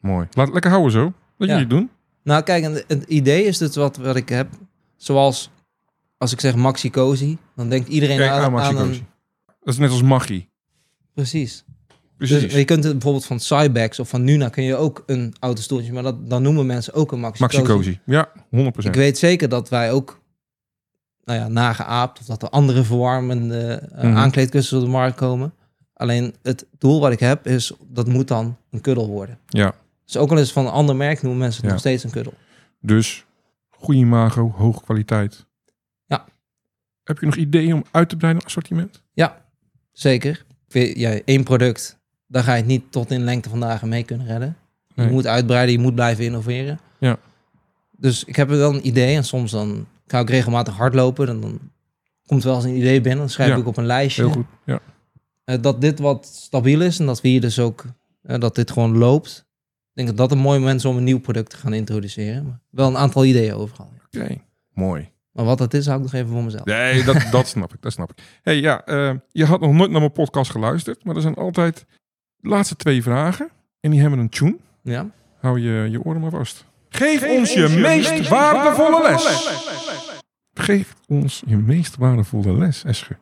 Speaker 1: mooi. Laat lekker houden zo. Dat
Speaker 2: Ja.
Speaker 1: jullie het doen.
Speaker 2: Nou, kijk, en het idee is dus wat, wat ik heb. Zoals als ik zeg Maxi Cozy, dan denkt iedereen
Speaker 1: Kijk
Speaker 2: aan,
Speaker 1: aan Maxi
Speaker 2: aan een...
Speaker 1: Cozy. Dat is net als magie.
Speaker 2: Precies.
Speaker 1: Precies.
Speaker 2: Dus je kunt het bijvoorbeeld van Cybex of van Nuna kun je ook een autostoeltje, maar dat, dan noemen mensen ook een Maxi,
Speaker 1: Maxi
Speaker 2: Cozy.
Speaker 1: Ja, 100%.
Speaker 2: Ik weet zeker dat wij ook, nou ja, nageaapt of dat er andere verwarmende
Speaker 1: Mhm.
Speaker 2: aankleedkussens op de markt komen. Alleen het doel wat ik heb is, dat moet dan een kuddel worden.
Speaker 1: Ja,
Speaker 2: Dus ook al is het van een ander merk, noemen mensen het
Speaker 1: Ja.
Speaker 2: nog steeds een kuddel.
Speaker 1: dus goede imago, hoge kwaliteit.
Speaker 2: Ja.
Speaker 1: Heb je nog ideeën om uit te breiden assortiment?
Speaker 2: Zeker. Ik weet, Ja, één product, daar ga je het niet tot in lengte van dagen mee kunnen redden.
Speaker 1: Nee.
Speaker 2: Je moet uitbreiden, je moet blijven innoveren.
Speaker 1: Ja.
Speaker 2: Dus ik heb wel een idee en soms dan ga ik regelmatig hardlopen. Dan, dan komt wel eens een idee binnen, dan schrijf
Speaker 1: Ja.
Speaker 2: ik op een lijstje.
Speaker 1: Heel goed. Ja.
Speaker 2: Eh, dat dit wat stabiel is en dat we hier dus ook, eh, dat dit gewoon loopt. Ik denk dat dat een mooi moment is om een nieuw product te gaan introduceren. Maar wel een aantal ideeën overal.
Speaker 1: Oké, mooi.
Speaker 2: Maar wat dat is, hou ik nog even voor mezelf.
Speaker 1: Nee, dat, dat snap ik. Dat snap ik. hey, ja, eh, je had nog nooit naar mijn podcast geluisterd, maar er zijn altijd laatste twee vragen. En die hebben een tune.
Speaker 2: Ja?
Speaker 1: Hou je, je oren maar vast. Geef, ons je, meest, waardevolle les. Geef ons je meest waardevolle les, Esche.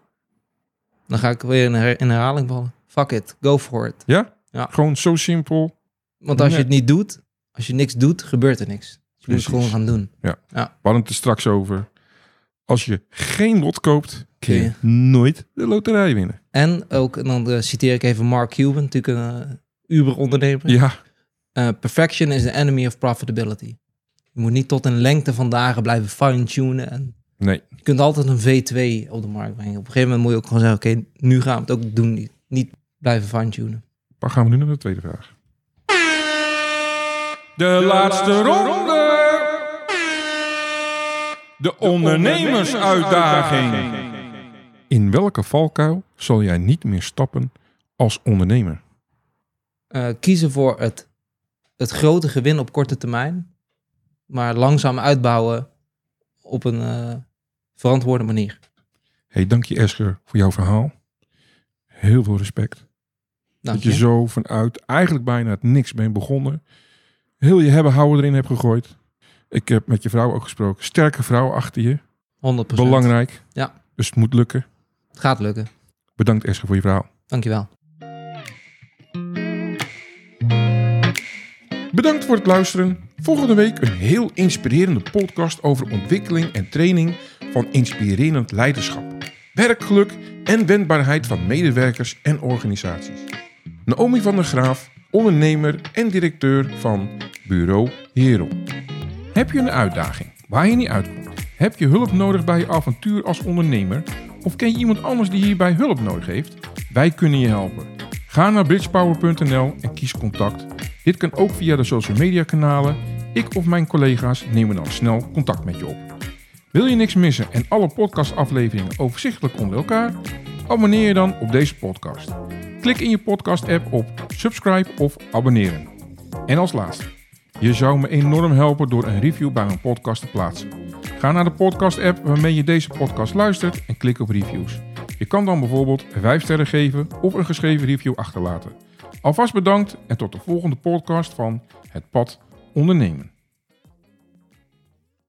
Speaker 2: Dan ga ik weer in, her- in herhaling vallen. Fuck it, go for it.
Speaker 1: Ja?
Speaker 2: Ja.
Speaker 1: Gewoon zo simpel.
Speaker 2: Want als je het niet doet, als je niks doet, gebeurt er niks. Dus je moet het gewoon gaan doen.
Speaker 1: We hadden het er straks over. Als je geen lot koopt, kun je nooit de loterij winnen.
Speaker 2: En ook, en dan eh, citeer ik even Mark Cuban, natuurlijk een uh, Uber-ondernemer.
Speaker 1: Ja,
Speaker 2: Eh, perfection is the enemy of profitability. Je moet niet tot een lengte van dagen blijven fine-tunen. En
Speaker 1: nee.
Speaker 2: je kunt altijd een V2 op de markt brengen. Op een gegeven moment moet je ook gewoon zeggen, oké, nu gaan we het ook doen. Niet, niet blijven fine-tunen.
Speaker 1: Dan gaan we nu naar de tweede vraag. De laatste ronde. De ondernemersuitdaging. In welke valkuil zal jij niet meer stappen als ondernemer?
Speaker 2: Eh, kiezen voor het, het grote gewin op korte termijn. Maar langzaam uitbouwen op een eh, verantwoorde manier.
Speaker 1: Hey, dank je Esker voor jouw verhaal. Heel veel respect.
Speaker 2: Dank
Speaker 1: dat je
Speaker 2: je.
Speaker 1: zo vanuit eigenlijk bijna het niks bent begonnen. Heel je hebben houden erin hebt gegooid. Ik heb met je vrouw ook gesproken. Sterke vrouw achter je.
Speaker 2: 100%.
Speaker 1: Belangrijk.
Speaker 2: Ja.
Speaker 1: Dus het moet lukken.
Speaker 2: Het gaat lukken.
Speaker 1: Bedankt Esker voor je verhaal.
Speaker 2: Dankjewel.
Speaker 1: Bedankt voor het luisteren. Volgende week een heel inspirerende podcast over ontwikkeling en training van inspirerend leiderschap, werkgeluk en wendbaarheid van medewerkers en organisaties. Naomi van der Graaf, ondernemer en directeur van Bureau Hero. Heb je een uitdaging waar je niet uitkomt? Heb je hulp nodig bij je avontuur als ondernemer? Of ken je iemand anders die hierbij hulp nodig heeft? Wij kunnen je helpen. Ga naar bridgepower.nl en kies contact. Dit kan ook via de social media kanalen. Ik of mijn collega's nemen dan snel contact met je op. Wil je niks missen en alle podcastafleveringen overzichtelijk onder elkaar? Abonneer je dan op deze podcast. Klik in je podcast-app op subscribe of abonneren. En als laatste, je zou me enorm helpen door een review bij mijn podcast te plaatsen. Ga naar de podcast-app waarmee je deze podcast luistert en klik op reviews. Je kan dan bijvoorbeeld 5 sterren geven of een geschreven review achterlaten. Alvast bedankt en tot de volgende podcast van Het Pad Ondernemen.